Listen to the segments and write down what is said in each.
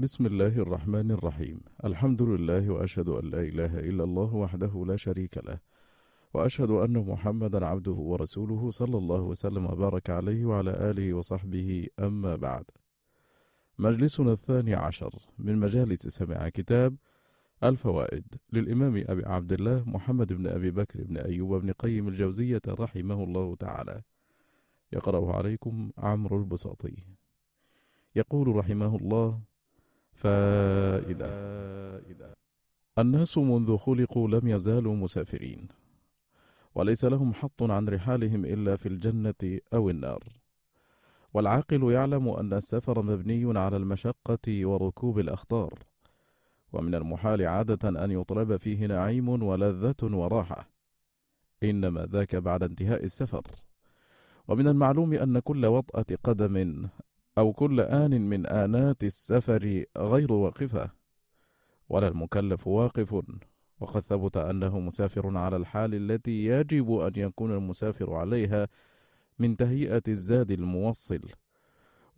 بسم الله الرحمن الرحيم. الحمد لله وأشهد أن لا إله إلا الله وحده لا شريك له وأشهد أن محمدا عبده ورسوله صلى الله وسلم وبارك عليه وعلى آله وصحبه. أما بعد مجلسنا الثاني عشر من مجالس سماع كتاب الفوائد للإمام أبي عبد الله محمد بن أبي بكر بن أيوب بن قيم الجوزية رحمه الله تعالى. يقرأ عليكم عمرو البساطي. يقول رحمه الله فائدة. الناس منذ خلقوا لم يزالوا مسافرين وليس لهم حط عن رحالهم إلا في الجنة أو النار. والعاقل يعلم أن السفر مبني على المشقة وركوب الأخطار ومن المحال عادة أن يطلب فيه نعيم ولذة وراحة. إنما ذاك بعد انتهاء السفر. ومن المعلوم أن كل وطأة قدم أو كل آن من آنات السفر غير واقفة ولا المكلف واقف. وقد ثبت أنه مسافر على الحال التي يجب أن يكون المسافر عليها من تهيئة الزاد الموصل.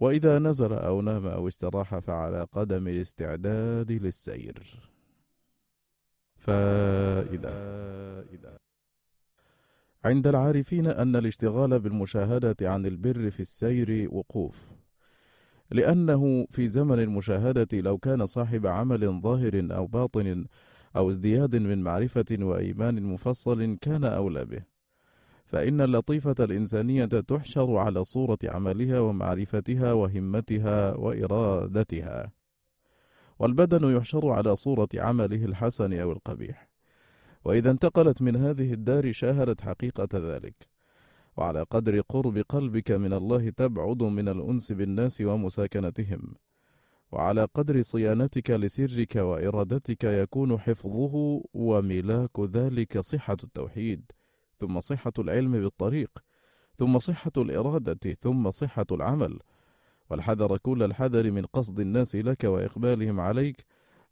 وإذا نزل أو نام أو استراح فعلى قدم الاستعداد للسير. فائدة. عند العارفين أن الاشتغال بالمشاهدة عن البر في السير وقوف. لأنه في زمن المشاهدة لو كان صاحب عمل ظاهر أو باطن أو ازدياد من معرفة وإيمان مفصل كان أولى به. فإن اللطيفة الإنسانية تحشر على صورة عملها ومعرفتها وهمتها وإرادتها. والبدن يحشر على صورة عمله الحسن أو القبيح. وإذا انتقلت من هذه الدار شاهدت حقيقة ذلك. وعلى قدر قرب قلبك من الله تبعد من الأنس بالناس ومساكنتهم. وعلى قدر صيانتك لسرك وإرادتك يكون حفظه وملاك ذلك صحة التوحيد ثم صحة العلم بالطريق ثم صحة الإرادة ثم صحة العمل. والحذر كل الحذر من قصد الناس لك وإقبالهم عليك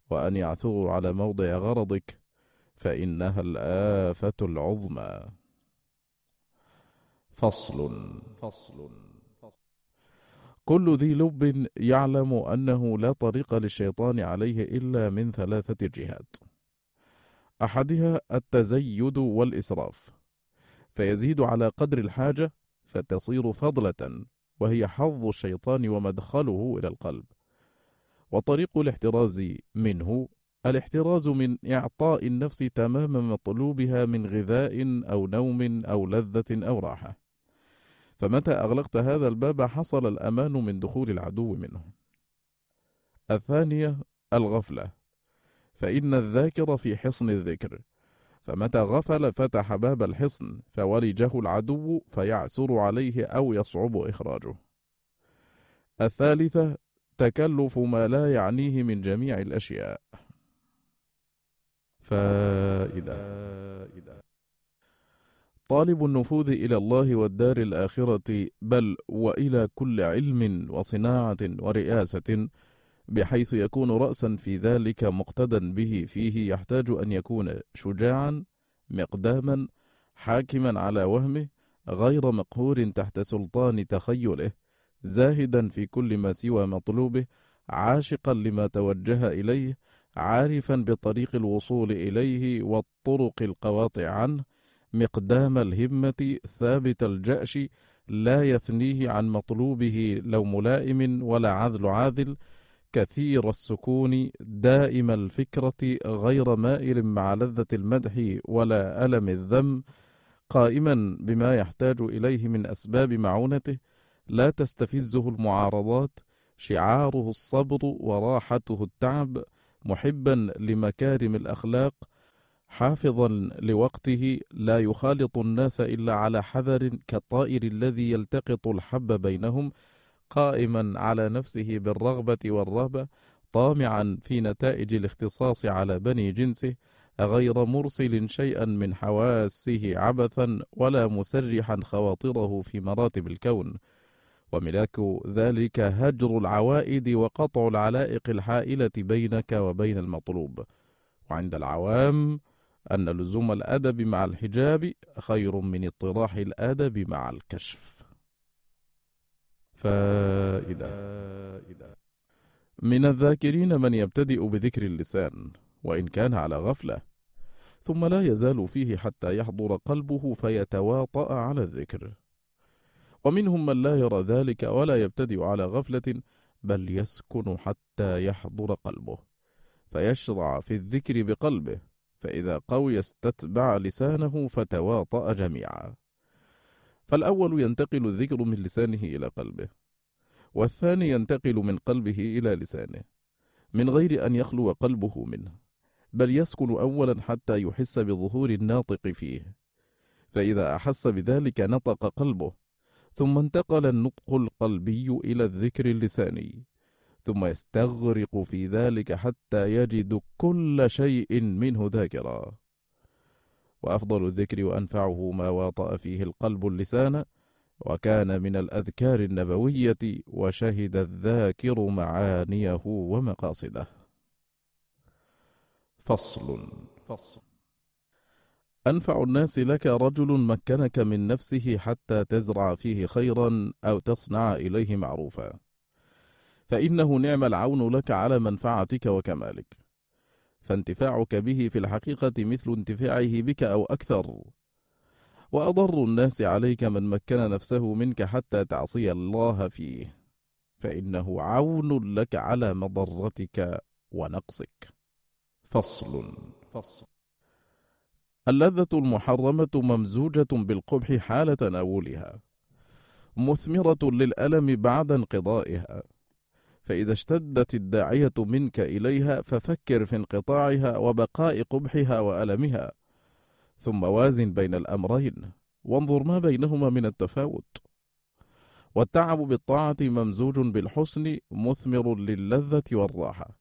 وأن يعثروا على موضع غرضك فإنها الآفة العظمى. فصل. فصل. كل ذي لب يعلم أنه لا طريق للشيطان عليه إلا من ثلاثة جهات. أحدها التزيد والإسراف. فيزيد على قدر الحاجة فتصير فضلة وهي حظ الشيطان ومدخله إلى القلب. وطريق الاحتراز منه الاحتراز من إعطاء النفس تمام مطلوبها من غذاء أو نوم أو لذة أو راحة. فمتى أغلقت هذا الباب حصل الأمان من دخول العدو منه. الثانية الغفلة. فإن الذاكر في حصن الذكر. فمتى غفل فتح باب الحصن فولجه العدو فيعسر عليه أو يصعب إخراجه. الثالثة تكلف ما لا يعنيه من جميع الأشياء. فائدة. طالب النفوذ إلى الله والدار الآخرة بل وإلى كل علم وصناعة ورئاسة بحيث يكون رأسا في ذلك مقتدا به. فيه يحتاج أن يكون شجاعا مقداما حاكما على وهمه غير مقهور تحت سلطان تخيله زاهدا في كل ما سوى مطلوبه عاشقا لما توجه إليه عارفا بطريق الوصول إليه والطرق القواطع عنه مقدام الهمة ثابت الجأش لا يثنيه عن مطلوبه لو ملائم ولا عذل عاذل. كثير السكون دائم الفكرة غير مائل مع لذة المدح ولا ألم الذم. قائما بما يحتاج إليه من أسباب معونته لا تستفزه المعارضات شعاره الصبر وراحته التعب. محبا لمكارم الأخلاق حافظا لوقته لا يخالط الناس إلا على حذر كالطائر الذي يلتقط الحب بينهم قائما على نفسه بالرغبة والرهبة طامعا في نتائج الاختصاص على بني جنسه غير مرسل شيئا من حواسه عبثا ولا مسرحا خواطره في مراتب الكون. وملاك ذلك هجر العوائد وقطع العلائق الحائلة بينك وبين المطلوب. وعند العوام أن لزوم الأدب مع الحجاب خير من اطراح الأدب مع الكشف. فائدة. من الذاكرين من يبتدئ بذكر اللسان وإن كان على غفلة ثم لا يزال فيه حتى يحضر قلبه فيتواطأ على الذكر. ومنهم من لا يرى ذلك ولا يبتدئ على غفلة بل يسكن حتى يحضر قلبه فيشرع في الذكر بقلبه. فإذا قوي استتبع لسانه فتواطأ جميعا. فالأول ينتقل الذكر من لسانه إلى قلبه والثاني ينتقل من قلبه إلى لسانه من غير أن يخلو قلبه منه بل يسكن أولا حتى يحس بظهور الناطق فيه. فإذا أحس بذلك نطق قلبه ثم انتقل النطق القلبي إلى الذكر اللساني. ثم يستغرق في ذلك حتى يجد كل شيء منه ذاكرا. وأفضل الذكر وأنفعه ما واطأ فيه القلب اللسان وكان من الأذكار النبوية وشهد الذاكر معانيه ومقاصده. فصل. فصل. أنفع الناس لك رجل مكنك من نفسه حتى تزرع فيه خيرا أو تصنع إليه معروفا. فإنه نعم العون لك على منفعتك وكمالك. فانتفاعك به في الحقيقة مثل انتفاعه بك أو أكثر. وأضر الناس عليك من مكن نفسه منك حتى تعصي الله فيه. فإنه عون لك على مضرتك ونقصك. فصل. فصل. اللذة المحرمة ممزوجة بالقبح حال تناولها. مثمرة للألم بعد انقضائها. فإذا اشتدت الداعية منك إليها ففكر في انقطاعها وبقاء قبحها وألمها. ثم وازن بين الأمرين. وانظر ما بينهما من التفاوت. والتعب بالطاعة ممزوج بالحسن مثمر للذة والراحة.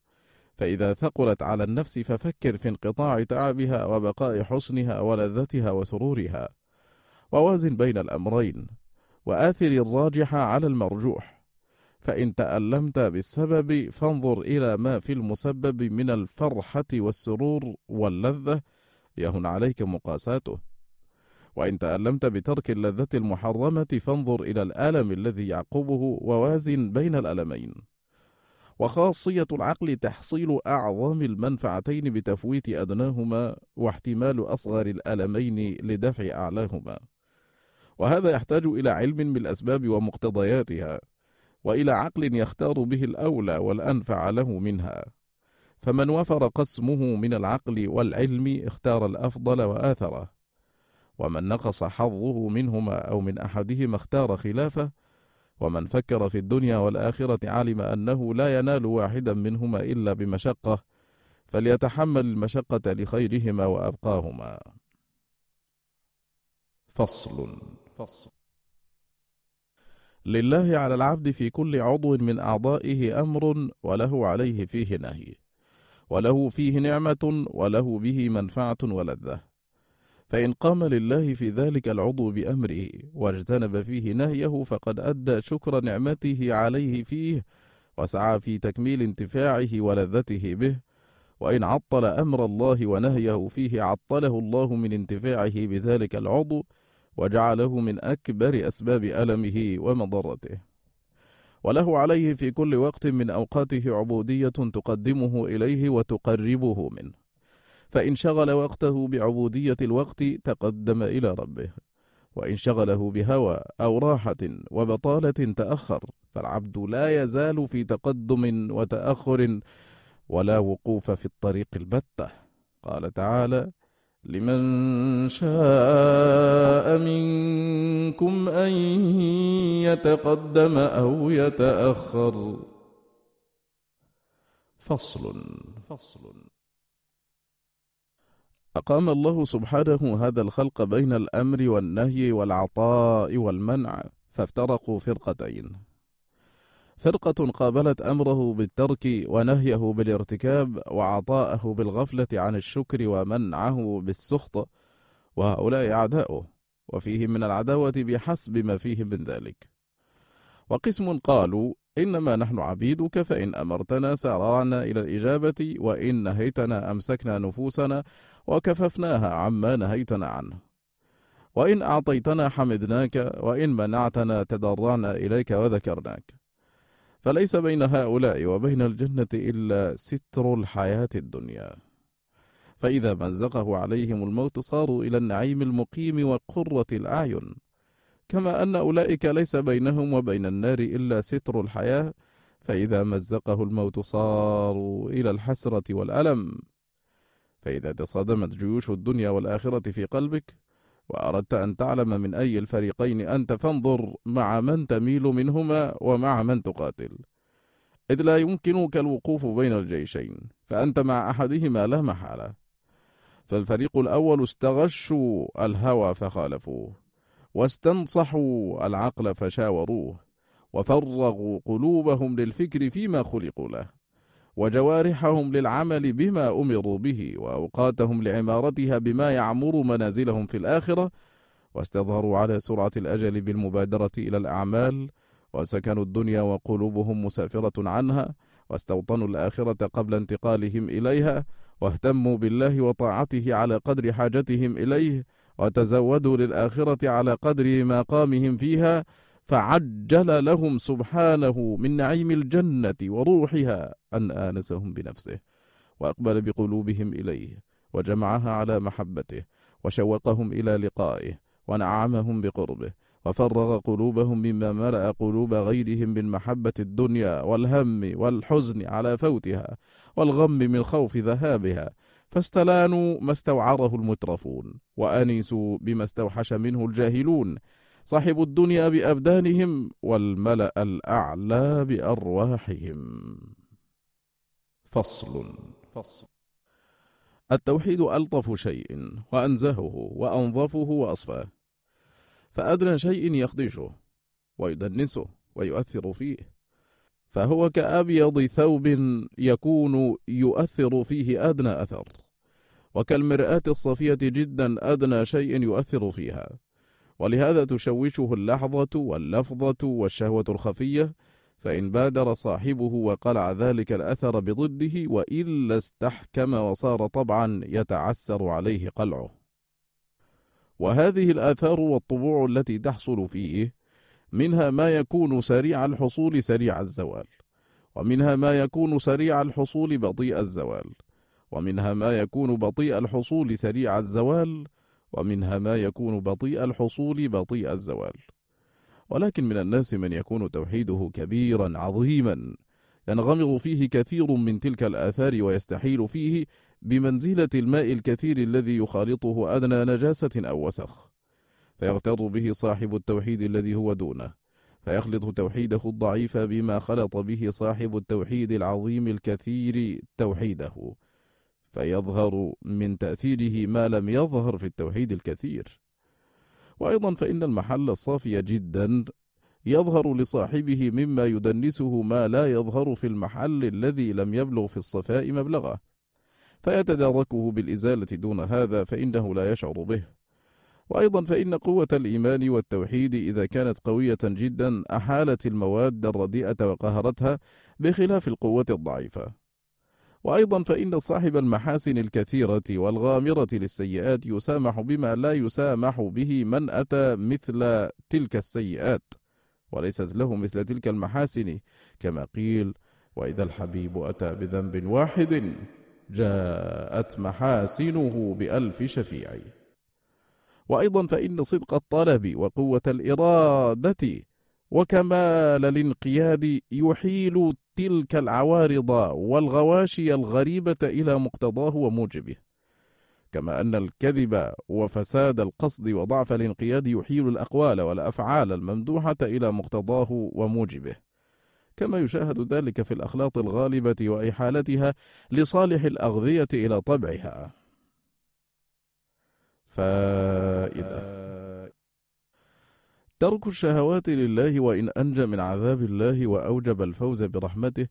فإذا ثقلت على النفس ففكر في انقطاع تعبها وبقاء حسنها ولذتها وسرورها. ووازن بين الأمرين. وآثر الراجح على المرجوح. فإن تألمت بالسبب فانظر إلى ما في المسبب من الفرحة والسرور واللذة. يهن عليك مقاساته. وإن تألمت بترك اللذة المحرمة فانظر إلى الألم الذي يعقبه ووازن بين الألمين. وخاصية العقل تحصيل أعظم المنفعتين بتفويت أدناهما واحتمال أصغر الألمين لدفع أعلاهما. وهذا يحتاج إلى علم بالأسباب ومقتضياتها. وإلى عقل يختار به الأولى والأنفع له منها. فمن وفر قسمه من العقل والعلم اختار الأفضل وآثره. ومن نقص حظه منهما أو من أحدهما اختار خلافه. ومن فكر في الدنيا والآخرة علم أنه لا ينال واحدا منهما إلا بمشقة فليتحمل المشقة لخيرهما وأبقاهما. فصل فصل. لله على العبد في كل عضو من أعضائه أمر وله عليه فيه نهي وله فيه نعمة وله به منفعة ولذة. فإن قام لله في ذلك العضو بأمره واجتنب فيه نهيه فقد أدى شكر نعمته عليه فيه وسعى في تكميل انتفاعه ولذته به. وإن عطل أمر الله ونهيه فيه عطله الله من انتفاعه بذلك العضو وجعله من أكبر أسباب ألمه ومضرته. وله عليه في كل وقت من أوقاته عبودية تقدمه إليه وتقربه منه. فإن شغل وقته بعبودية الوقت تقدم إلى ربه. وإن شغله بهوى أو راحة وبطالة تأخر فالعبد لا يزال في تقدم وتأخر ولا وقوف في الطريق البتة. قال تعالى لمن شاء منكم أن يتقدم أو يتأخر. فصل فصل. أقام الله سبحانه هذا الخلق بين الأمر والنهي والعطاء والمنع فافترقوا فرقتين. فرقة قابلت أمره بالترك ونهيه بالارتكاب وعطاءه بالغفلة عن الشكر ومنعه بالسخط وهؤلاء أعداؤه وفيه من العداوة بحسب ما فيه من ذلك. وقسم قالوا إنما نحن عبيدك فإن أمرتنا سارعنا إلى الإجابة وإن نهيتنا أمسكنا نفوسنا وكففناها عما نهيتنا عنه. وإن أعطيتنا حمدناك وإن منعتنا تضرعنا إليك وذكرناك. فليس بين هؤلاء وبين الجنة إلا ستر الحياة الدنيا. فإذا مزقه عليهم الموت صاروا إلى النعيم المقيم وقرة الأعين. كما أن أولئك ليس بينهم وبين النار إلا ستر الحياة. فإذا مزقه الموت صاروا إلى الحسرة والألم. فإذا تصادمت جيوش الدنيا والآخرة في قلبك وأردت أن تعلم من أي الفريقين أنت فانظر مع من تميل منهما ومع من تقاتل. إذ لا يمكنك الوقوف بين الجيشين فأنت مع أحدهما لا محالة. فالفريق الأول استغشوا الهوى فخالفوه واستنصحوا العقل فشاوروه وفرغوا قلوبهم للفكر فيما خلقوا له. وجوارحهم للعمل بما أمروا به وأوقاتهم لعمارتها بما يعمر منازلهم في الآخرة واستظهروا على سرعة الأجل بالمبادرة إلى الأعمال وسكنوا الدنيا وقلوبهم مسافرة عنها واستوطنوا الآخرة قبل انتقالهم إليها واهتموا بالله وطاعته على قدر حاجتهم إليه وتزودوا للآخرة على قدر مقامهم فيها فعجل لهم سبحانه من نعيم الجنة وروحها أن آنسهم بنفسه وأقبل بقلوبهم إليه وجمعها على محبته وشوقهم إلى لقائه ونعمهم بقربه وفرغ قلوبهم مما ملأ قلوب غيرهم من محبة الدنيا والهم والحزن على فوتها والغم من خوف ذهابها. فاستلانوا ما استوعره المترفون وأنسوا بما استوحش منه الجاهلون صاحب الدنيا بأبدانهم والملأ الأعلى بأرواحهم. فصل فصل. التوحيد ألطف شيء وأنزهه وأنظفه وأصفاه فأدنى شيء يخدشه ويدنسه ويؤثر فيه فهو كأبيض ثوب يكون يؤثر فيه أدنى أثر وكالمرآة الصفية جدا أدنى شيء يؤثر فيها. ولهذا تشوشه اللحظة واللفظة والشهوة الخفية فإن بادر صاحبه وقلع ذلك الأثر بضده وإلا استحكم وصار طبعا يتعسر عليه قلعه. وهذه الآثار والطبوع التي تحصل فيه منها ما يكون سريع الحصول سريع الزوال ومنها ما يكون سريع الحصول بطيء الزوال ومنها ما يكون بطيء الحصول سريع الزوال ومنها ما يكون بطيء الحصول بطيء الزوال. ولكن من الناس من يكون توحيده كبيرا عظيما ينغمر فيه كثير من تلك الآثار ويستحيل فيه بمنزلة الماء الكثير الذي يخالطه أدنى نجاسة أو وسخ. فيغتر به صاحب التوحيد الذي هو دونه. فيخلط توحيده الضعيف بما خلط به صاحب التوحيد العظيم الكثير توحيده. فيظهر من تأثيره ما لم يظهر في التوحيد الكثير. وأيضا فإن المحل الصافي جدا يظهر لصاحبه مما يدنسه ما لا يظهر في المحل الذي لم يبلغ في الصفاء مبلغه. فيتداركه بالإزالة دون هذا فإنه لا يشعر به. وأيضا فإن قوة الإيمان والتوحيد إذا كانت قوية جدا أحالت المواد الرديئة وقهرتها بخلاف القوة الضعيفة. وأيضا فإن صاحب المحاسن الكثيرة والغامرة للسيئات يسامح بما لا يسامح به من أتى مثل تلك السيئات وليست له مثل تلك المحاسن كما قيل وإذا الحبيب أتى بذنب واحد جاءت محاسنه بألف شفيع. وأيضا فإن صدق الطلب وقوة الإرادة وكمال الانقياد يحيل تلك العوارض والغواشي الغريبة إلى مقتضاه وموجبه. كما أن الكذب وفساد القصد وضعف الانقياد يحيل الأقوال والأفعال الممدوحة إلى مقتضاه وموجبه. كما يشاهد ذلك في الأخلاط الغالبة وإحالتها لصالح الأغذية إلى طبعها. فائدة. ترك الشهوات لله وإن أنجى من عذاب الله وأوجب الفوز برحمته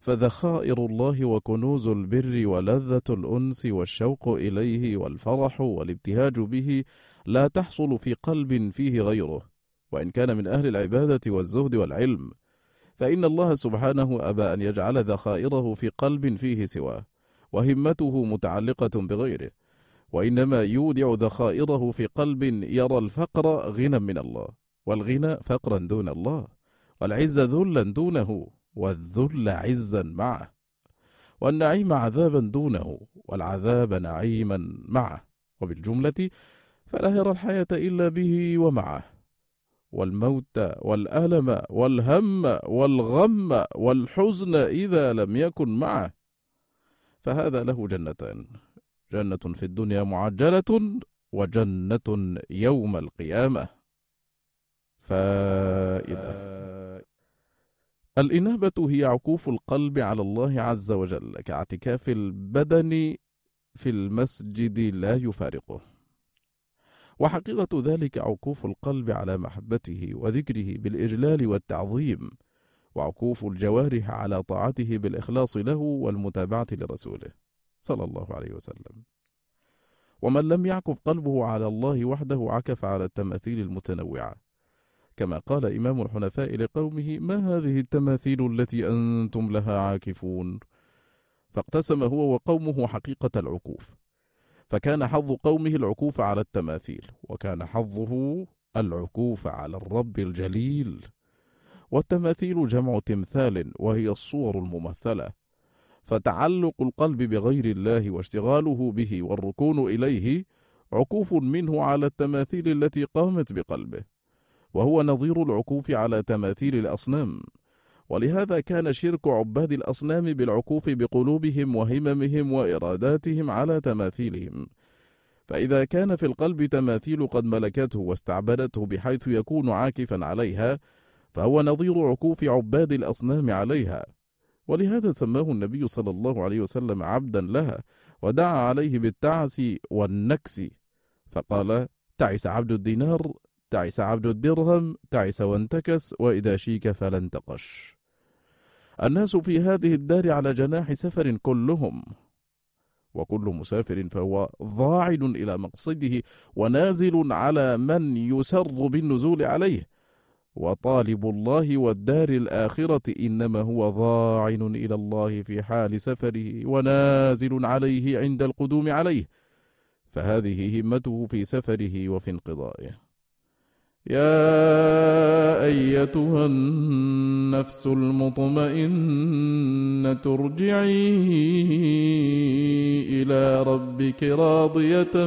فذخائر الله وكنوز البر ولذة الأنس والشوق إليه والفرح والابتهاج به لا تحصل في قلب فيه غيره. وإن كان من أهل العبادة والزهد والعلم فإن الله سبحانه أبى أن يجعل ذخائره في قلب فيه سواه وهمته متعلقة بغيره. وإنما يودع ذخائره في قلب يرى الفقر غنى من الله. والغنى فقرا دون الله والعز ذلا دونه والذل عزا معه والنعيم عذابا دونه والعذاب نعيما معه وبالجملة فلا يرى الحياة إلا به ومعه والموت والألم والهم والغم والحزن إذا لم يكن معه. فهذا له جنتان جنة في الدنيا معجلة وجنة يوم القيامة. فائدة الإنابة هي عكوف القلب على الله عز وجل كاعتكاف البدن في المسجد لا يفارقه. وحقيقة ذلك عكوف القلب على محبته وذكره بالإجلال والتعظيم وعكوف الجوارح على طاعته بالإخلاص له والمتابعة لرسوله صلى الله عليه وسلم. ومن لم يعكف قلبه على الله وحده عكف على التماثيل المتنوعة. كما قال إمام الحنفاء لقومه ما هذه التماثيل التي أنتم لها عاكفون؟ فاقتسم هو وقومه حقيقة العكوف. فكان حظ قومه العكوف على التماثيل وكان حظه العكوف على الرب الجليل. والتماثيل جمع تمثال وهي الصور الممثلة. فتعلق القلب بغير الله واشتغاله به والركون إليه عكوف منه على التماثيل التي قامت بقلبه. وهو نظير العكوف على تماثيل الأصنام. ولهذا كان شرك عباد الأصنام بالعكوف بقلوبهم وهممهم وإراداتهم على تماثيلهم. فإذا كان في القلب تماثيل قد ملكته واستعبدته بحيث يكون عاكفا عليها فهو نظير عكوف عباد الأصنام عليها. ولهذا سماه النبي صلى الله عليه وسلم عبدا لها ودعا عليه بالتعس والنكس. فقال تعس عبد الدينار تعس عبد الدرهم تعس وانتكس وإذا شيك فلا انتقش الناس في هذه الدار على جناح سفر كلهم وكل مسافر فهو ضاعن إلى مقصده ونازل على من يسر بالنزول عليه. وطالب الله والدار الآخرة إنما هو ضاعن إلى الله في حال سفره ونازل عليه عند القدوم عليه. فهذه همته في سفره وفي انقضائه. يا أيتها النفس المطمئنة ارجعي إلى ربك راضية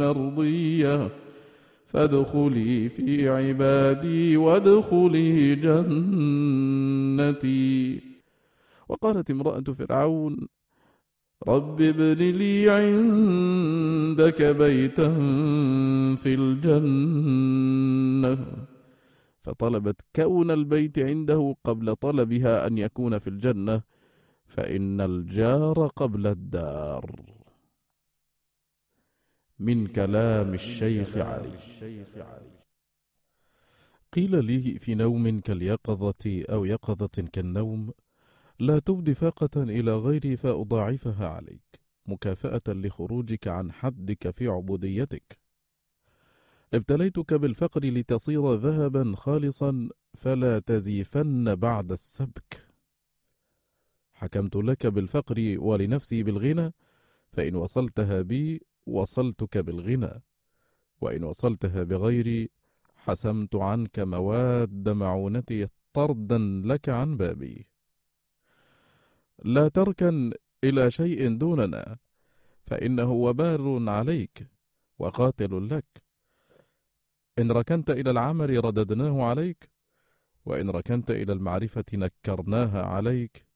مرضية. فادخلي في عبادي وادخلي جنتي. وقالت امرأة فرعون رب ابن لي عندك بيتا في الجنة فطلبت كون البيت عنده قبل طلبها أن يكون في الجنة فإن الجار قبل الدار من كلام الشيخ علي. قيل لي في نوم كاليقظة أو يقظة كالنوم لا تبدي فاقة إلى غيري فأضاعفها عليك مكافأة لخروجك عن حدك في عبوديتك. ابتليتك بالفقر لتصير ذهبا خالصا فلا تزيفن بعد السبك. حكمت لك بالفقر ولنفسي بالغنى فإن وصلتها بي وصلتك بالغنى وإن وصلتها بغيري حسمت عنك مواد معونتي طردا لك عن بابي. لا تركن إلى شيء دوننا فإنه وبال عليك وقاتل لك. إن ركنت إلى العمل رددناه عليك وإن ركنت إلى المعرفة نكرناها عليك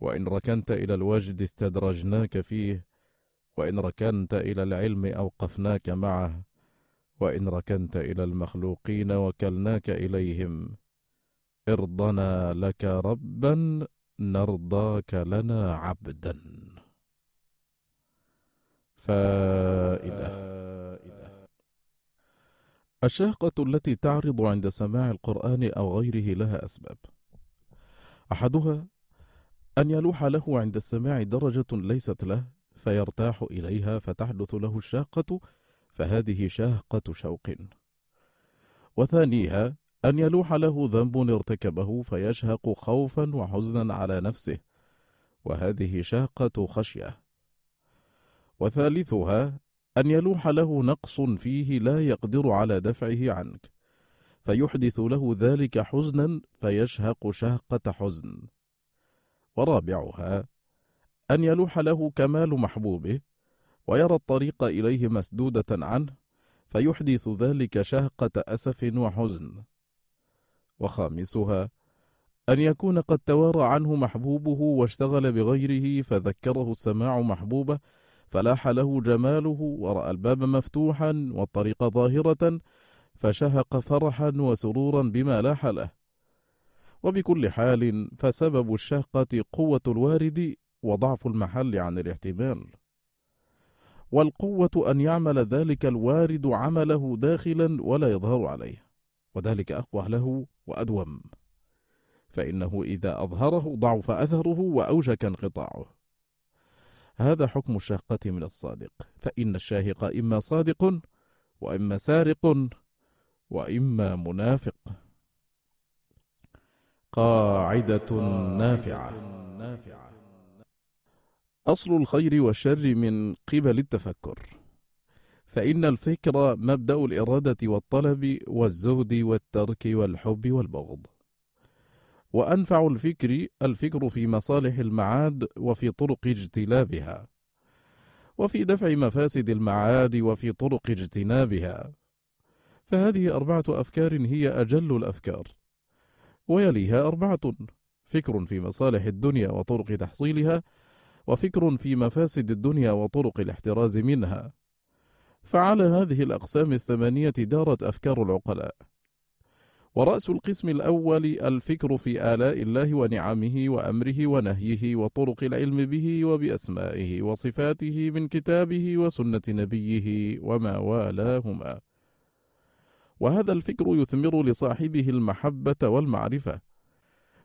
وإن ركنت إلى الوجد استدرجناك فيه وإن ركنت إلى العلم أوقفناك معه وإن ركنت إلى المخلوقين وكلناك إليهم. ارضنا لك ربا نرضاك لنا عبدا. فائدة. الشهقة التي تعرض عند سماع القرآن أو غيره لها أسباب. أحدها أن يلوح له عند السماع درجة ليست له فيرتاح إليها فتحدث له الشاقة فهذه شاهقة شوق. وثانيها أن يلوح له ذنب ارتكبه فيشهق خوفا وحزنا على نفسه. وهذه شهقة خشية. وثالثها أن يلوح له نقص فيه لا يقدر على دفعه عنك. فيحدث له ذلك حزنا فيشهق شهقة حزن. ورابعها أن يلوح له كمال محبوبه ويرى الطريق إليه مسدودة عنه فيحدث ذلك شهقة أسف وحزن. وخامسها أن يكون قد توارى عنه محبوبه واشتغل بغيره فذكره السماع محبوبه فلاح له جماله ورأى الباب مفتوحا والطريق ظاهرة فشهق فرحا وسرورا بما لاح له. وبكل حال فسبب الشهقة قوة الوارد وضعف المحل عن الاحتمال. والقوة أن يعمل ذلك الوارد عمله داخلا ولا يظهر عليه. وذلك أقوى له وأدوم. فإنه إذا أظهره ضعف أثره وأوشك انقطاعه. هذا حكم الشاقة من الصادق. فإن الشاهق إما صادق وإما سارق وإما منافق. قاعدة نافعة. أصل الخير والشر من قبل التفكر. فإن الفكر مبدأ الإرادة والطلب والزهد والترك والحب والبغض. وأنفع الفكر الفكر في مصالح المعاد وفي طرق اجتلابها وفي دفع مفاسد المعاد وفي طرق اجتنابها. فهذه أربعة أفكار هي أجل الأفكار. ويليها أربعة فكر في مصالح الدنيا وطرق تحصيلها وفكر في مفاسد الدنيا وطرق الاحتراز منها. فعلى هذه الأقسام الثمانية دارت أفكار العقلاء. ورأس القسم الأول الفكر في آلاء الله ونعمه وأمره ونهيه وطرق العلم به وبأسمائه وصفاته من كتابه وسنة نبيه وما والاهما. وهذا الفكر يثمر لصاحبه المحبة والمعرفة.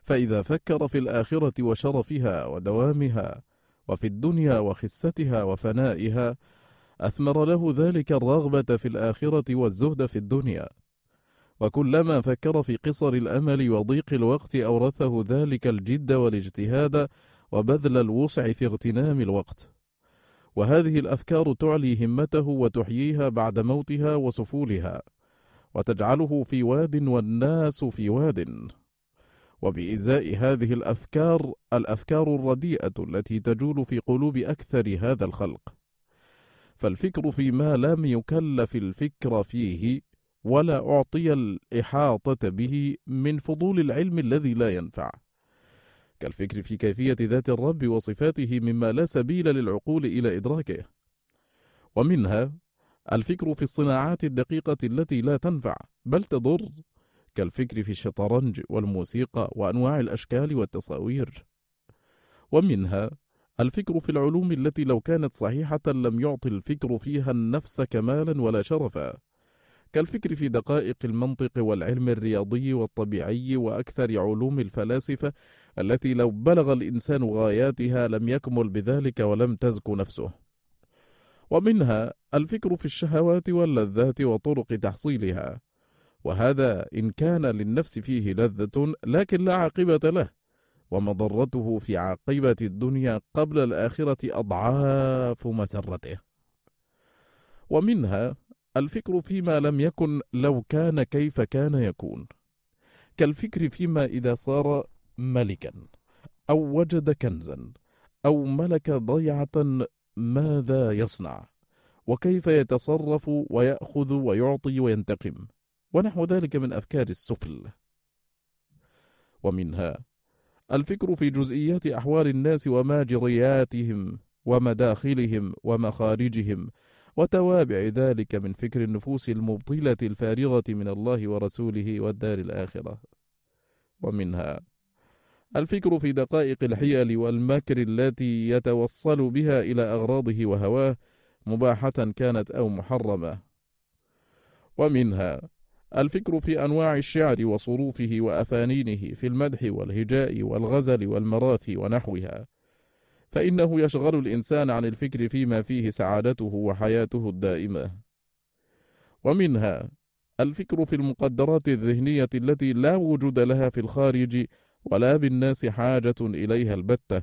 فإذا فكر في الآخرة وشرفها ودوامها وفي الدنيا وخستها وفنائها أثمر له ذلك الرغبة في الآخرة والزهد في الدنيا. وكلما فكر في قصر الأمل وضيق الوقت أورثه ذلك الجد والاجتهاد وبذل الوسع في اغتنام الوقت. وهذه الأفكار تعلي همته وتحييها بعد موتها وسفولها وتجعله في واد والناس في واد. وبإزاء هذه الأفكار الأفكار الرديئة التي تجول في قلوب أكثر هذا الخلق. فالفكر فيما لم يكلف الفكر فيه ولا أعطي الإحاطة به من فضول العلم الذي لا ينفع. كالفكر في كيفية ذات الرب وصفاته مما لا سبيل للعقول إلى إدراكه. ومنها الفكر في الصناعات الدقيقة التي لا تنفع بل تضر كالفكر في الشطرنج والموسيقى وأنواع الأشكال والتصاوير. ومنها الفكر في العلوم التي لو كانت صحيحة لم يعطي الفكر فيها النفس كمالا ولا شرفا. كالفكر في دقائق المنطق والعلم الرياضي والطبيعي وأكثر علوم الفلاسفة التي لو بلغ الإنسان غاياتها لم يكمل بذلك ولم تزك نفسه. ومنها الفكر في الشهوات واللذات وطرق تحصيلها. وهذا إن كان للنفس فيه لذة لكن لا عاقبة له. ومضرته في عاقبة الدنيا قبل الآخرة أضعاف مسرته. ومنها الفكر فيما لم يكن لو كان كيف كان يكون. كالفكر فيما إذا صار ملكا أو وجد كنزا أو ملك ضيعة ماذا يصنع؟ وكيف يتصرف ويأخذ ويعطي وينتقم؟ ونحو ذلك من أفكار السفل. ومنها الفكر في جزئيات أحوال الناس وماجرياتهم ومداخلهم ومخارجهم وتوابع ذلك من فكر النفوس المبطلة الفارغة من الله ورسوله والدار الآخرة ومنها الفكر في دقائق الحيل والمكر التي يتوصل بها إلى أغراضه وهواه مباحة كانت أو محرمة ومنها الفكر في أنواع الشعر وصروفه وأفانينه في المدح والهجاء والغزل والمراثي ونحوها. فإنه يشغل الإنسان عن الفكر فيما فيه سعادته وحياته الدائمة. ومنها الفكر في المقدرات الذهنية التي لا وجود لها في الخارج ولا بالناس حاجة إليها البتة.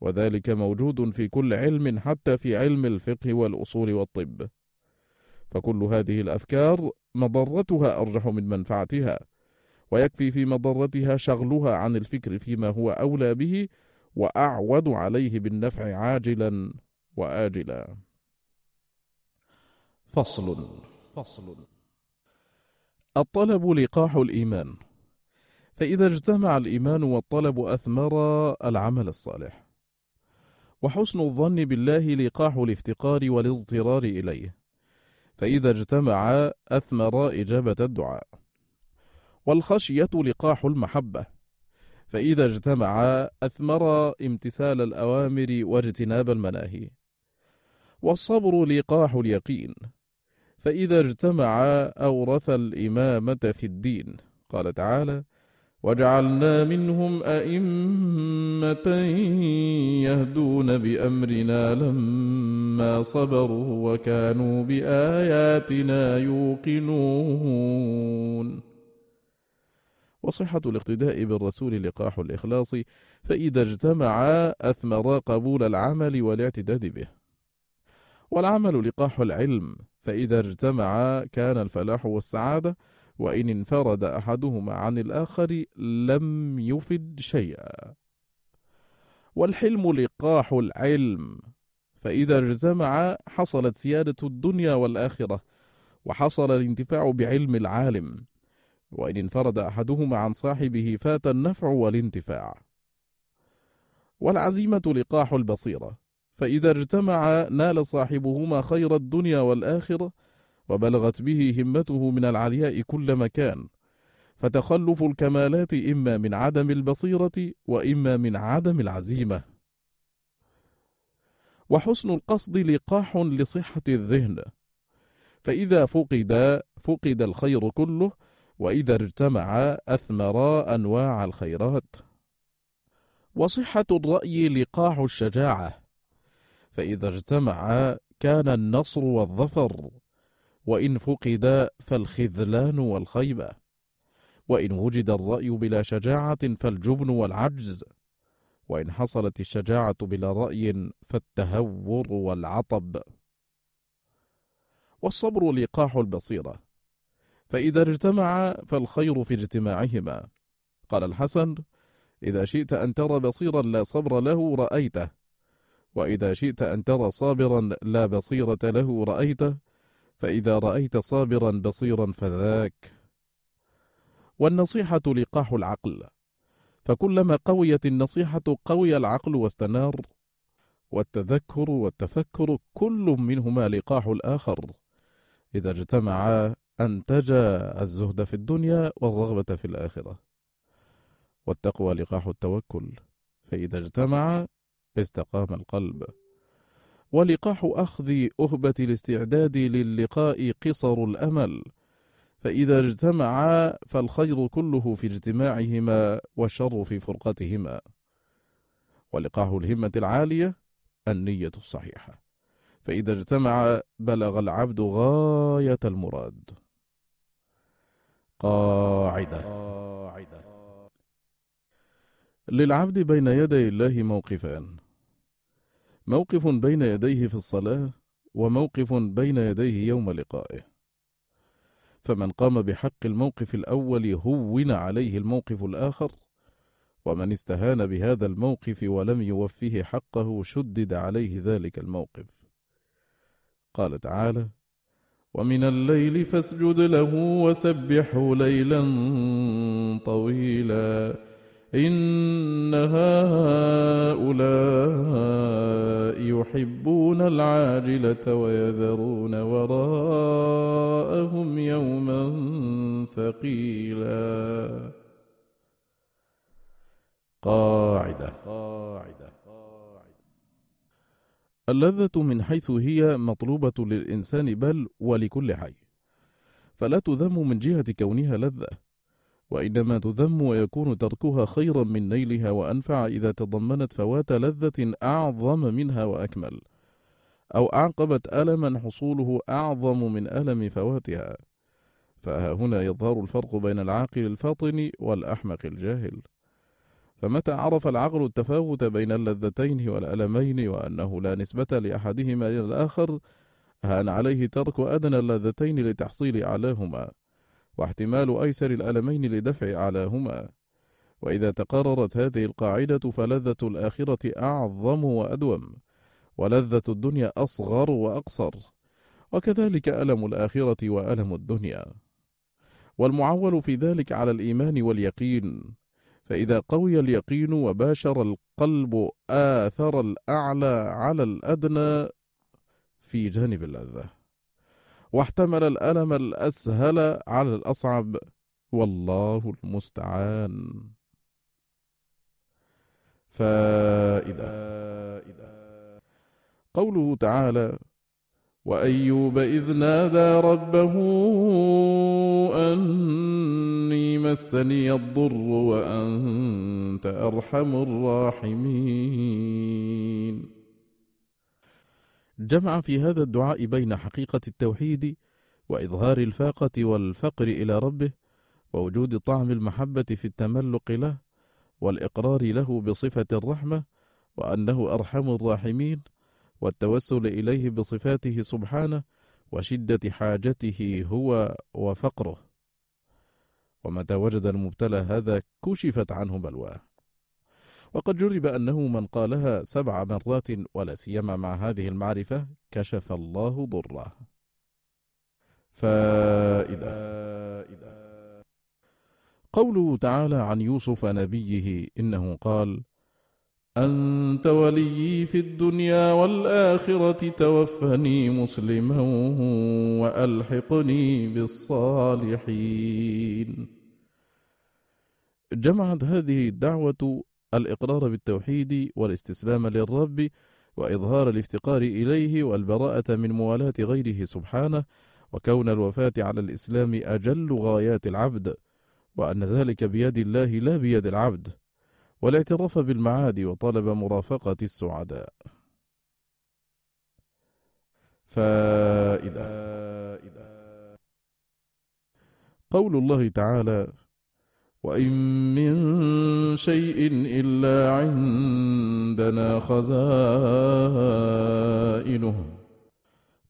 وذلك موجود في كل علم حتى في علم الفقه والأصول والطب. فكل هذه الأفكار مضرتها أرجح من منفعتها ويكفي في مضرتها شغلها عن الفكر فيما هو أولى به وأعود عليه بالنفع عاجلا وآجلا. فصل. فصل. الطلب لقاح الإيمان. فإذا اجتمع الإيمان والطلب أثمر العمل الصالح. وحسن الظن بالله لقاح الافتقار والاضطرار إليه. فإذا اجتمع أثمر إجابة الدعاء. والخشية لقاح المحبة. فإذا اجتمع أثمر امتثال الأوامر واجتناب المناهي. والصبر لقاح اليقين. فإذا اجتمع أورث الإمامة في الدين. قال تعالى وجعلنا منهم أئمة يهدون بأمرنا لما صبروا وكانوا بآياتنا يوقنون. وصحة الاقتداء بالرسول لقاح الإخلاص فإذا اجتمع أثمر قبول العمل والاعتداد به. والعمل لقاح العلم فإذا اجتمع كان الفلاح والسعادة وإن انفرد أحدهما عن الآخر لم يفد شيئا. والحلم لقاح العلم فإذا اجتمع حصلت سيادة الدنيا والآخرة وحصل الانتفاع بعلم العالم. وإن انفرد أحدهما عن صاحبه فات النفع والانتفاع. والعزيمة لقاح البصيرة فإذا اجتمع نال صاحبهما خير الدنيا والآخرة وبلغت به همته من العلياء كل مكان. فتخلف الكمالات إما من عدم البصيرة وإما من عدم العزيمة. وحسن القصد لقاح لصحة الذهن. فإذا فقد فقد الخير كله وإذا اجتمع أثمرا أنواع الخيرات. وصحة الرأي لقاح الشجاعة. فإذا اجتمع كان النصر والظفر. وإن فقد فالخذلان والخيبة وإن وجد الرأي بلا شجاعة فالجبن والعجز. وإن حصلت الشجاعة بلا رأي فالتهور والعطب. والصبر لقاح البصيرة. فإذا اجتمع فالخير في اجتماعهما. قال الحسن إذا شئت أن ترى بصيرا لا صبر له رأيته. وإذا شئت أن ترى صابرا لا بصيرة له رأيته. فإذا رأيت صابرا بصيرا فذاك. والنصيحة لقاح العقل. فكلما قويت النصيحة قوي العقل واستنار. والتذكر والتفكر كل منهما لقاح الآخر. إذا اجتمعا أنتجا الزهد في الدنيا والرغبة في الآخرة. والتقوى لقاح التوكل. فإذا اجتمع استقام القلب. ولقاح أخذ أهبة الاستعداد للقاء قصر الأمل. فإذا اجتمعا فالخير كله في اجتماعهما والشر في فرقتهما. ولقاح الهمة العالية النية الصحيحة. فإذا اجتمع بلغ العبد غاية المراد. قاعدة. للعبد بين يدي الله موقفان. موقف بين يديه في الصلاة وموقف بين يديه يوم لقائه. فمن قام بحق الموقف الأول هون عليه الموقف الآخر ومن استهان بهذا الموقف ولم يوفيه حقه شدد عليه ذلك الموقف. قال تعالى ومن الليل فاسجد له وسبحه ليلا طويلا. إن هؤلاء يحبون العاجلة ويذرون وراءهم يوما ثقيلا. قاعدة. قاعدة. اللذة من حيث هي مطلوبة للإنسان بل ولكل حي. فلا تذم من جهة كونها لذة. وإنما تذم ويكون تركها خيرا من نيلها وأنفع إذا تضمنت فوات لذة أعظم منها وأكمل. أو أعقبت ألما حصوله أعظم من ألم فواتها. فها هنا يظهر الفرق بين العاقل الفاطن والأحمق الجاهل. فمتى عرف العقل التفاوت بين اللذتين والألمين وأنه لا نسبة لأحدهما إلى الآخر هان عليه ترك أدنى اللذتين لتحصيل أعلاهما. واحتمال أيسر الألمين لدفع أعلاهما. وإذا تقررت هذه القاعدة فلذة الآخرة أعظم وأدوم ولذة الدنيا أصغر وأقصر. وكذلك ألم الآخرة وألم الدنيا. والمعول في ذلك على الإيمان واليقين. فإذا قوي اليقين وباشر القلب آثر الأعلى على الأدنى في جانب اللذة. واحتمل الألم الأسهل على الأصعب. والله المستعان. فإذا قوله تعالى وأيوب إذ نادى ربه أني مسني الضر وأنت أرحم الراحمين. جمع في هذا الدعاء بين حقيقة التوحيد وإظهار الفاقة والفقر إلى ربه ووجود طعم المحبة في التملق له والإقرار له بصفة الرحمة وأنه أرحم الراحمين والتوسل إليه بصفاته سبحانه وشدة حاجته هو وفقره. ومتى وجد المبتلى هذا كشفت عنه بلواه. وقد جرب أنه من قالها سبع مرات ولا سيما مع هذه المعرفة كشف الله ضره. فإذا قوله تعالى عن يوسف نبيه إنه قال أنت وليي في الدنيا والآخرة توفني مسلما وألحقني بالصالحين. جمعت هذه الدعوة الإقرار بالتوحيد والاستسلام للرب وإظهار الافتقار إليه والبراءة من موالاة غيره سبحانه وكون الوفاة على الإسلام أجل غايات العبد وأن ذلك بيد الله لا بيد العبد. والاعتراف بالمعاد وطلب مرافقة السعداء. فإذا قول الله تعالى وإن من شيء إلا عندنا خزائنه.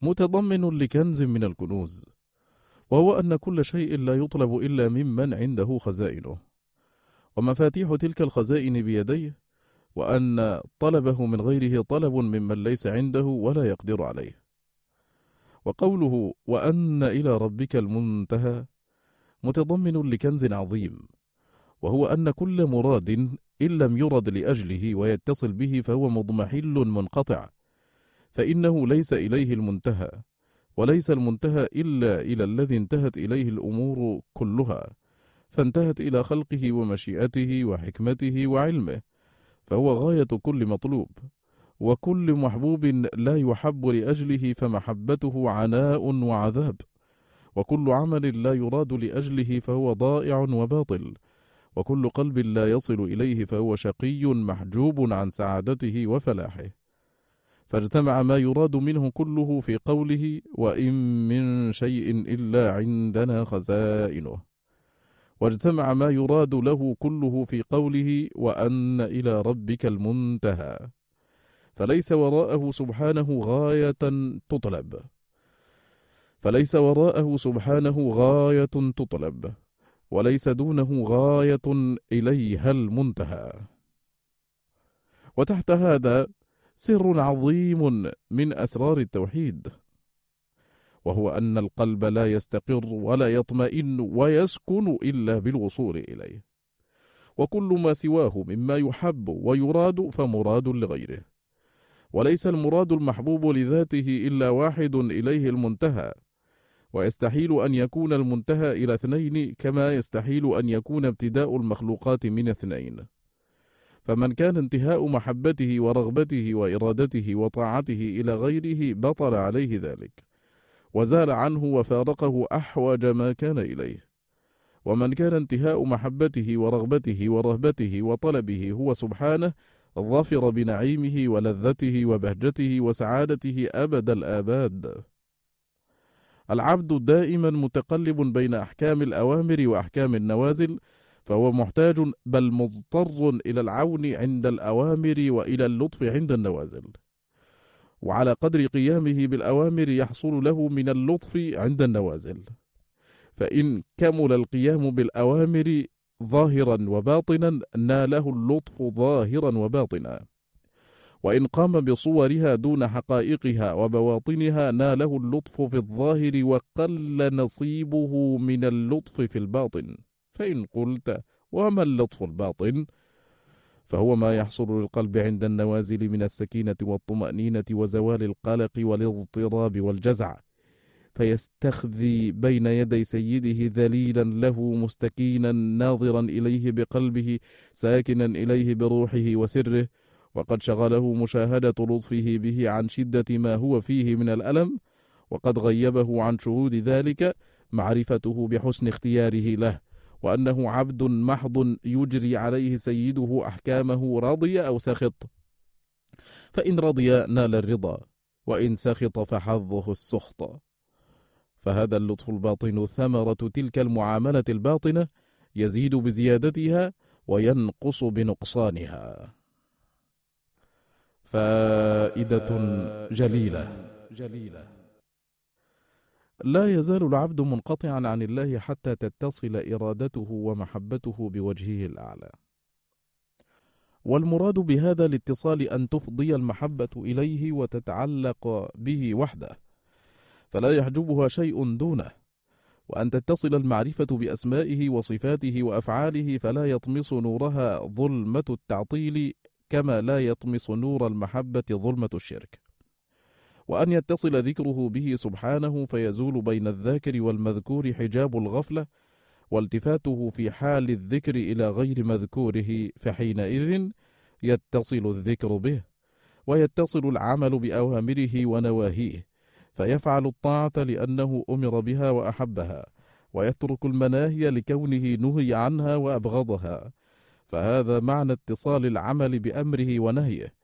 متضمن لكنز من الكنوز وهو أن كل شيء لا يطلب إلا ممن عنده خزائنه. ومفاتيح تلك الخزائن بيديه وأن طلبه من غيره طلب ممن ليس عنده ولا يقدر عليه. وقوله وأن إلى ربك المنتهى متضمن لكنز عظيم. وهو أن كل مراد إن لم يرد لأجله ويتصل به فهو مضمحل منقطع فإنه ليس إليه المنتهى وليس المنتهى إلا إلى الذي انتهت إليه الأمور كلها فانتهت إلى خلقه ومشيئته وحكمته وعلمه فهو غاية كل مطلوب وكل محبوب لا يحب لأجله فمحبته عناء وعذاب وكل عمل لا يراد لأجله فهو ضائع وباطل. وكل قلب لا يصل إليه فهو شقي محجوب عن سعادته وفلاحه. فاجتمع ما يراد منه كله في قوله وإن من شيء إلا عندنا خزائنه. واجتمع ما يراد له كله في قوله وأن إلى ربك المنتهى. فليس وراءه سبحانه غاية تطلب. فليس وراءه سبحانه غاية تطلب. وليس دونه غاية إليها المنتهى. وتحت هذا سر عظيم من أسرار التوحيد وهو أن القلب لا يستقر ولا يطمئن ويسكن إلا بالوصول إليه وكل ما سواه مما يحب ويراد فمراد لغيره وليس المراد المحبوب لذاته إلا واحد إليه المنتهى. ويستحيل أن يكون المنتهى إلى اثنين كما يستحيل أن يكون ابتداء المخلوقات من اثنين. فمن كان انتهاء محبته ورغبته وإرادته وطاعته إلى غيره بطل عليه ذلك وزال عنه وفارقه أحوج ما كان إليه. ومن كان انتهاء محبته ورغبته ورهبته وطلبه هو سبحانه ظفر بنعيمه ولذته وبهجته وسعادته أبد الآباد. العبد دائما متقلب بين أحكام الأوامر وأحكام النوازل فهو محتاج بل مضطر إلى العون عند الأوامر وإلى اللطف عند النوازل. وعلى قدر قيامه بالأوامر يحصل له من اللطف عند النوازل. فإن كمل القيام بالأوامر ظاهرا وباطنا ناله اللطف ظاهرا وباطنا. وإن قام بصورها دون حقائقها وبواطنها ناله اللطف في الظاهر وقل نصيبه من اللطف في الباطن. فإن قلت وما اللطف الباطن؟ فهو ما يحصل للقلب عند النوازل من السكينة والطمأنينة وزوال القلق والاضطراب والجزع. فيستخذي بين يدي سيده ذليلا له مستكينا ناظرا إليه بقلبه ساكنا إليه بروحه وسره. وقد شغله مشاهدة لطفه به عن شدة ما هو فيه من الألم وقد غيبه عن شهود ذلك معرفته بحسن اختياره له وأنه عبد محض يجري عليه سيده أحكامه رضي أو سخط فإن رضي نال الرضا وإن سخط فحظه السخط. فهذا اللطف الباطن ثمرة تلك المعاملة الباطنة يزيد بزيادتها وينقص بنقصانها. فائدة جليلة. جليلة لا يزال العبد منقطعا عن الله حتى تتصل إرادته ومحبته بوجهه الأعلى. والمراد بهذا الاتصال أن تفضي المحبة إليه وتتعلق به وحده فلا يحجبها شيء دونه. وأن تتصل المعرفة بأسمائه وصفاته وأفعاله فلا يطمس نورها ظلمة التعطيل كما لا يطمس نور المحبة ظلمة الشرك. وأن يتصل ذكره به سبحانه فيزول بين الذاكر والمذكور حجاب الغفلة والتفاته في حال الذكر إلى غير مذكوره فحينئذ يتصل الذكر به ويتصل العمل بأوامره ونواهيه فيفعل الطاعة لأنه أمر بها وأحبها ويترك المناهي لكونه نهي عنها وأبغضها. فهذا معنى اتصال العمل بأمره ونهيه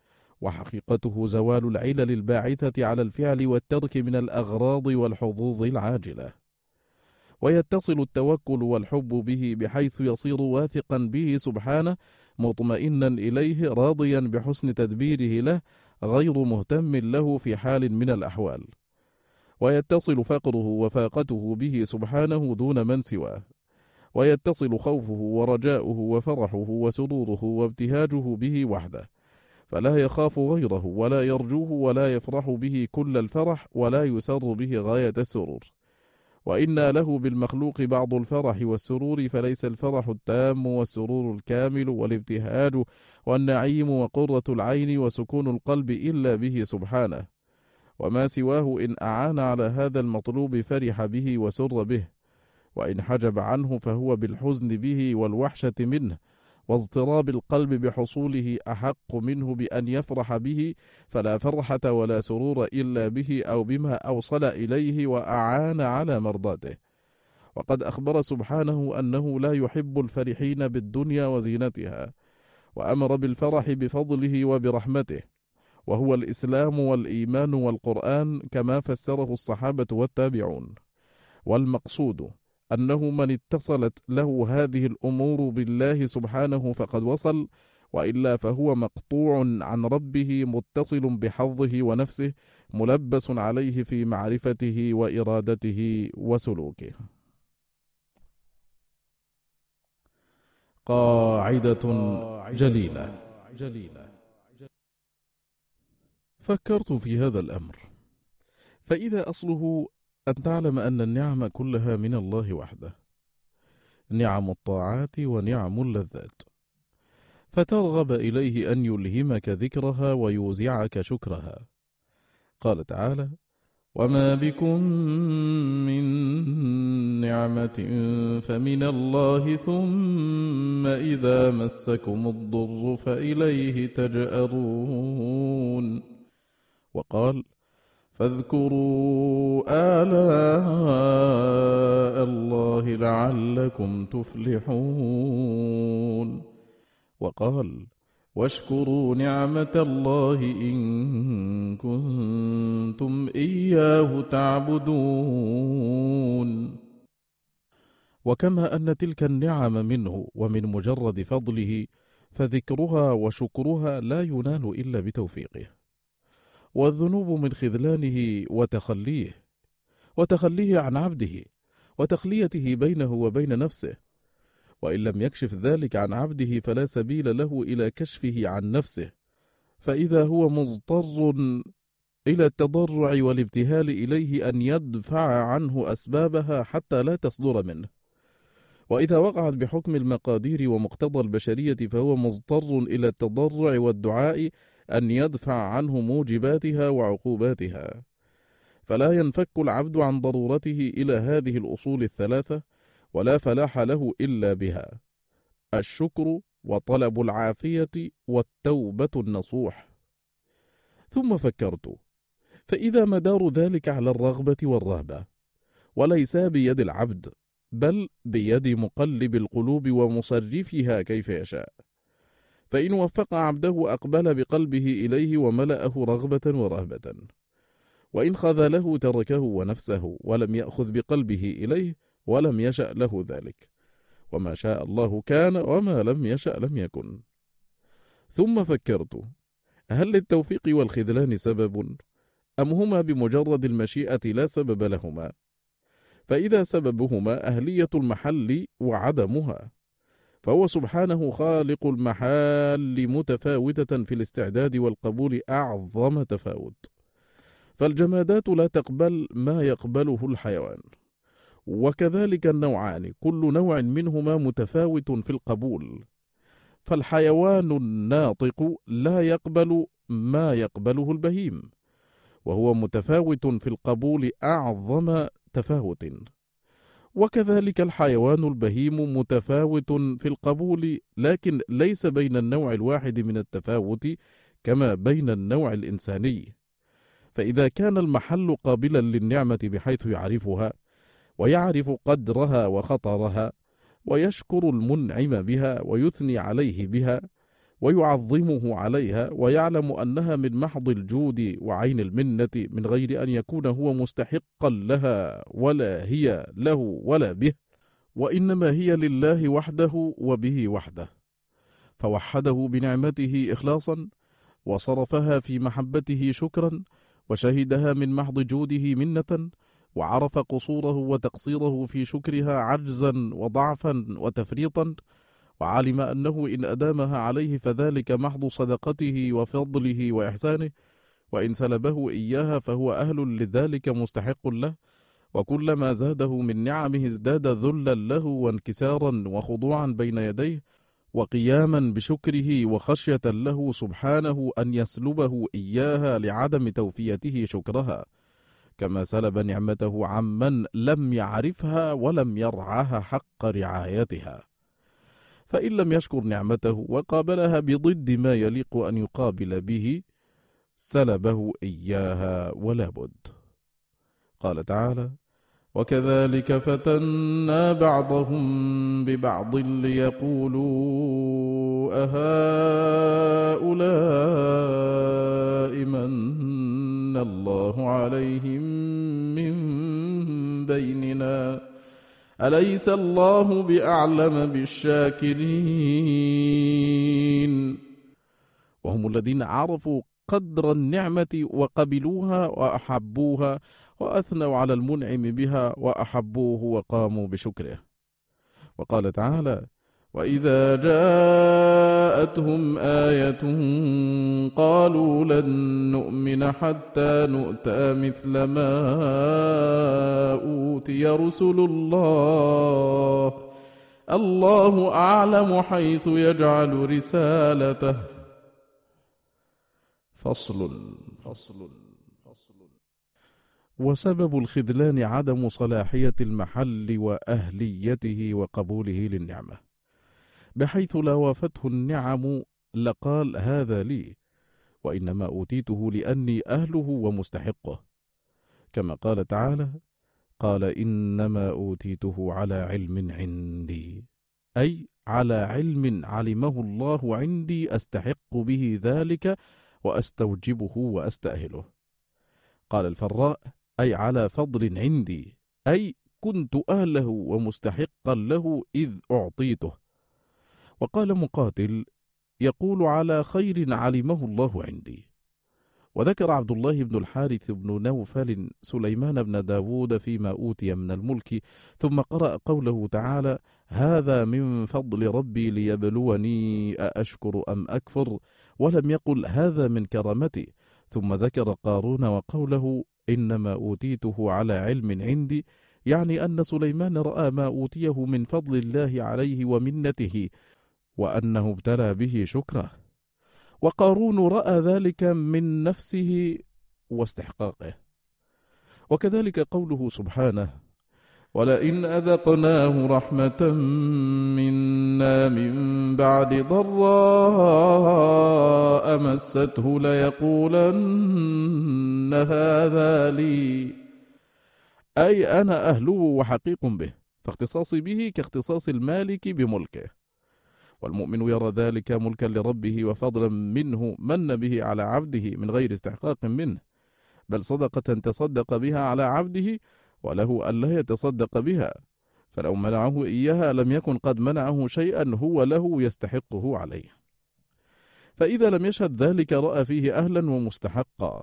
وحقيقته زوال العلل الباعثة على الفعل والترك من الأغراض والحظوظ العاجلة. ويتصل التوكل والحب به بحيث يصير واثقا به سبحانه مطمئنا إليه راضيا بحسن تدبيره له غير مهتم له في حال من الأحوال. ويتصل فقره وفاقته به سبحانه دون من سواه. ويتصل خوفه ورجاؤه وفرحه وسروره وابتهاجه به وحده. فلا يخاف غيره ولا يرجوه ولا يفرح به كل الفرح ولا يسر به غاية السرور. وإنا له بالمخلوق بعض الفرح والسرور فليس الفرح التام والسرور الكامل والابتهاج والنعيم وقرة العين وسكون القلب إلا به سبحانه. وما سواه إن أعان على هذا المطلوب فرح به وسر به. وإن حجب عنه فهو بالحزن به والوحشة منه واضطراب القلب بحصوله أحق منه بأن يفرح به فلا فرحة ولا سرور إلا به أو بما أوصل إليه وأعان على مرضاته. وقد أخبر سبحانه أنه لا يحب الفرحين بالدنيا وزينتها وأمر بالفرح بفضله وبرحمته. وهو الإسلام والإيمان والقرآن كما فسره الصحابة والتابعون. والمقصود أنه من اتصلت له هذه الأمور بالله سبحانه فقد وصل وإلا فهو مقطوع عن ربه متصل بحظه ونفسه ملبس عليه في معرفته وإرادته وسلوكه. قاعدة جليلة جليلة فكرت في هذا الأمر فإذا أصله أن تعلم أن النعم كلها من الله وحده. نعم الطاعات ونعم اللذات. فترغب إليه أن يلهمك ذكرها ويوزعك شكرها. قال تعالى وما بكم من نعمة فمن الله ثم إذا مسكم الضر فإليه تجأرون. وقال فاذكروا آلاء الله لعلكم تفلحون. وقال واشكروا نعمة الله إن كنتم إياه تعبدون. وكما أن تلك النعم منه ومن مجرد فضله فذكرها وشكرها لا ينال إلا بتوفيقه. والذنوب من خذلانه وتخليه وتخليه عن عبده وتخليته بينه وبين نفسه. وإن لم يكشف ذلك عن عبده فلا سبيل له إلى كشفه عن نفسه. فإذا هو مضطر إلى التضرع والابتهال إليه أن يدفع عنه أسبابها حتى لا تصدر منه. وإذا وقعت بحكم المقادير ومقتضى البشرية فهو مضطر إلى التضرع والدعاء أن يدفع عنه موجباتها وعقوباتها. فلا ينفك العبد عن ضرورته إلى هذه الأصول الثلاثة ولا فلاح له إلا بها. الشكر وطلب العافية والتوبة النصوح. ثم فكرت فإذا مدار ذلك على الرغبة والرهبة وليس بيد العبد بل بيد مقلب القلوب ومصرفها كيف يشاء. فإن وفق عبده أقبل بقلبه إليه وملأه رغبة ورهبة. وإن خذله تركه ونفسه ولم يأخذ بقلبه إليه ولم يشأ له ذلك. وما شاء الله كان وما لم يشأ لم يكن. ثم فكرت هل للتوفيق والخذلان سبب؟ أم هما بمجرد المشيئة لا سبب لهما؟ فإذا سببهما أهلية المحل وعدمها. فهو سبحانه خالق المحال متفاوتة في الاستعداد والقبول أعظم تفاوت. فالجمادات لا تقبل ما يقبله الحيوان. وكذلك النوعان كل نوع منهما متفاوت في القبول. فالحيوان الناطق لا يقبل ما يقبله البهيم. وهو متفاوت في القبول أعظم تفاوت. وكذلك الحيوان البهيم متفاوت في القبول لكن ليس بين النوع الواحد من التفاوت كما بين النوع الإنساني. فإذا كان المحل قابلا للنعمة بحيث يعرفها ويعرف قدرها وخطرها ويشكر المنعم بها ويثني عليه بها ويعظمه عليها ويعلم أنها من محض الجود وعين المنة من غير أن يكون هو مستحقا لها ولا هي له ولا به وإنما هي لله وحده وبه وحده. فوحده بنعمته اخلاصا وصرفها في محبته شكرا وشهدها من محض جوده منة وعرف قصوره وتقصيره في شكرها عجزا وضعفا وتفريطا وعلم أنه إن أدامها عليه فذلك محض صدقته وفضله وإحسانه وإن سلبه إياها فهو أهل لذلك مستحق له. وكلما زاده من نعمه ازداد ذلا له وانكسارا وخضوعا بين يديه وقياما بشكره وخشية له سبحانه أن يسلبه إياها لعدم توفيته شكرها. كما سلب نعمته عمن لم يعرفها ولم يرعاها حق رعايتها. فإن لم يشكر نعمته وقابلها بضد ما يليق أن يقابل به سلبه إياها ولا بد. قال تعالى وكذلك فتنا بعضهم ببعض ليقولوا أهؤلاء من الله عليهم من بيننا؟ أليس الله بأعلم بالشاكرين؟ وهم الذين عرفوا قدر النعمة وقبلوها وأحبوها وأثنوا على المنعم بها وأحبوه وقاموا بشكره. وقال تعالى وإذا جاءتهم آية قالوا لن نؤمن حتى نؤتى مثل ما أوتي رسل الله. الله أعلم حيث يجعل رسالته. فصل فصل فصل. وسبب الخذلان عدم صلاحية المحل وأهليته وقبوله للنعمة. بحيث لا وافته النعم لقال هذا لي وإنما أوتيته لأني أهله ومستحقه. كما قال تعالى قال إنما أوتيته على علم عندي أي على علم علمه الله عندي أستحق به ذلك وأستوجبه وأستأهله. قال الفراء أي على فضل عندي أي كنت أهله ومستحقا له إذ أعطيته. وقال مقاتل يقول على خير علمه الله عندي. وذكر عبد الله بن الحارث بن نوفل سليمان بن داود فيما أوتي من الملك ثم قرأ قوله تعالى هذا من فضل ربي ليبلوني أأشكر أم أكفر؟ ولم يقل هذا من كرامتي. ثم ذكر قارون وقوله إنما أوتيته على علم عندي. يعني أن سليمان رأى ما أوتيه من فضل الله عليه ومنته. وأنه ابتلى به شكره. وقارون رأى ذلك من نفسه واستحقاقه. وكذلك قوله سبحانه ولئن أذقناه رحمة منا من بعد ضراء مسته ليقولن هذا لي أي أنا أهله وحقيق به فاختصاصي به كاختصاص المالك بملكه. والمؤمن يرى ذلك ملكا لربه وفضلا منه من به على عبده من غير استحقاق منه بل صدقة تصدق بها على عبده وله ألا يتصدق بها فلو منعه إياها لم يكن قد منعه شيئا هو له يستحقه عليه. فإذا لم يشهد ذلك رأى فيه أهلا ومستحقا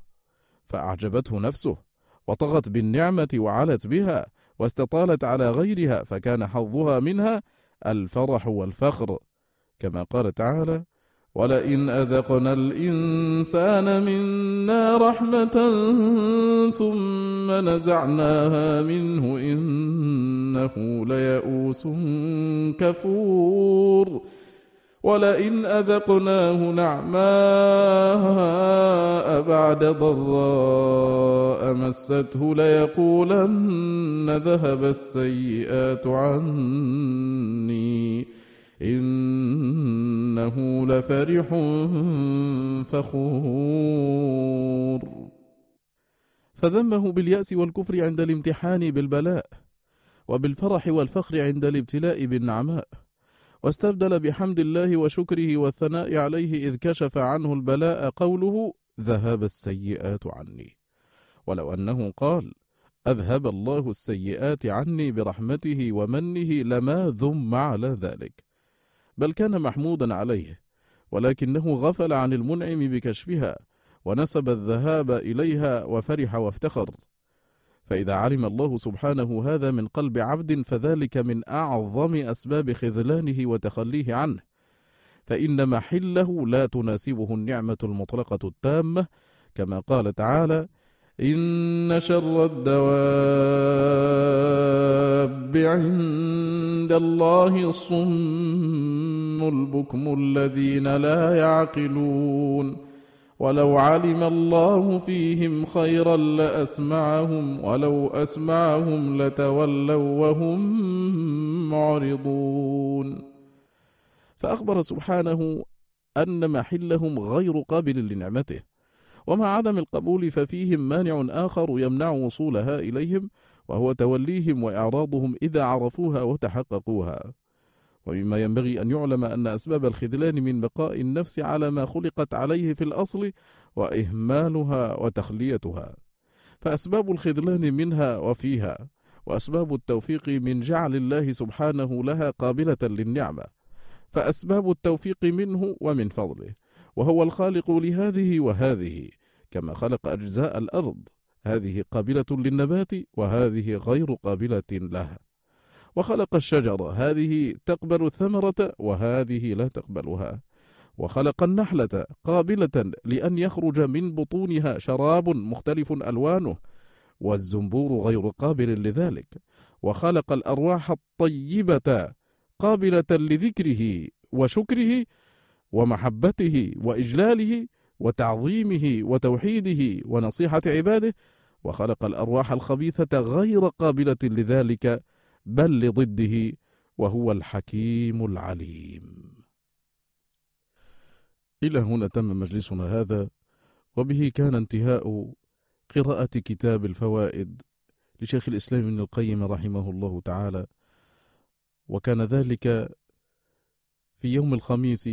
فأعجبته نفسه وطغت بالنعمة وعلت بها واستطالت على غيرها فكان حظها منها الفرح والفخر. كما قال تعالى ولئن أذقنا الإنسان منا رحمة ثم نزعناها منه إنه ليئوس كفور. ولئن أذقناه نعماء بعد ضراء مسته ليقولن ذهب السيئات عني. إنه لفرح فخور. فذمه باليأس والكفر عند الامتحان بالبلاء وبالفرح والفخر عند الابتلاء بالنعماء. واستبدل بحمد الله وشكره والثناء عليه إذ كشف عنه البلاء قوله ذهب السيئات عني ولو أنه قال أذهب الله السيئات عني برحمته ومنه لما ذم على ذلك بل كان محمودا عليه ولكنه غفل عن المنعم بكشفها ونسب الذهاب إليها وفرح وافتخر. فإذا علم الله سبحانه هذا من قلب عبد فذلك من أعظم أسباب خذلانه وتخليه عنه. فإن محله لا تناسبه النعمة المطلقة التامة كما قال تعالى إن شر الدواب عند الله الصم البكم الذين لا يعقلون. ولو علم الله فيهم خيرا لأسمعهم ولو أسمعهم لتولوا وهم معرضون. فأخبر سبحانه أن محلهم غير قابل لنعمته. ومع عدم القبول ففيهم مانع آخر يمنع وصولها إليهم وهو توليهم وإعراضهم إذا عرفوها وتحققوها. ومما ينبغي أن يعلم أن أسباب الخذلان من بقاء النفس على ما خلقت عليه في الأصل وإهمالها وتخليتها. فأسباب الخذلان منها وفيها وأسباب التوفيق من جعل الله سبحانه لها قابلة للنعمة. فأسباب التوفيق منه ومن فضله. وهو الخالق لهذه وهذه كما خلق أجزاء الأرض. هذه قابلة للنبات وهذه غير قابلة لها وخلق الشجرة هذه تقبل الثمرة وهذه لا تقبلها. وخلق النحلة قابلة لأن يخرج من بطونها شراب مختلف ألوانه والزنبور غير قابل لذلك. وخلق الأرواح الطيبة قابلة لذكره وشكره ومحبته وإجلاله وتعظيمه وتوحيده ونصيحة عباده وخلق الأرواح الخبيثة غير قابلة لذلك بل لضده وهو الحكيم العليم. إلى هنا تم مجلسنا هذا وبه كان انتهاء قراءة كتاب الفوائد لشيخ الإسلام ابن القيم رحمه الله تعالى وكان ذلك في يوم الخميس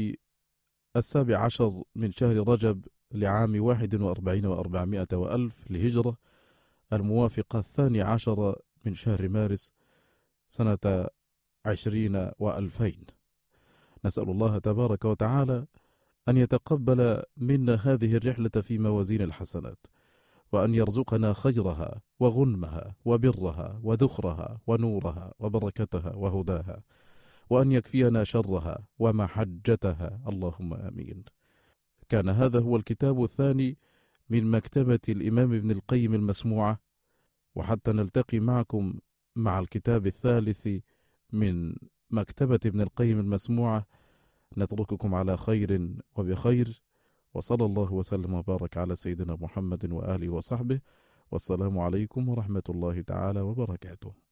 السابع عشر من شهر رجب لعام واحد وأربعين وأربعمائة وألف لهجرة الموافق الثاني عشر من شهر مارس سنة عشرين وألفين. نسأل الله تبارك وتعالى أن يتقبل منا هذه الرحلة في موازين الحسنات وأن يرزقنا خيرها وغنمها وبرها وذخرها ونورها وبركتها وهداها. وأن يكفينا شرها ومحجتها اللهم آمين. كان هذا هو الكتاب الثاني من مكتبة الإمام ابن القيم المسموعة وحتى نلتقي معكم مع الكتاب الثالث من مكتبة ابن القيم المسموعة. نترككم على خير وبخير وصلى الله وسلم وبارك على سيدنا محمد وآله وصحبه. والسلام عليكم ورحمة الله تعالى وبركاته.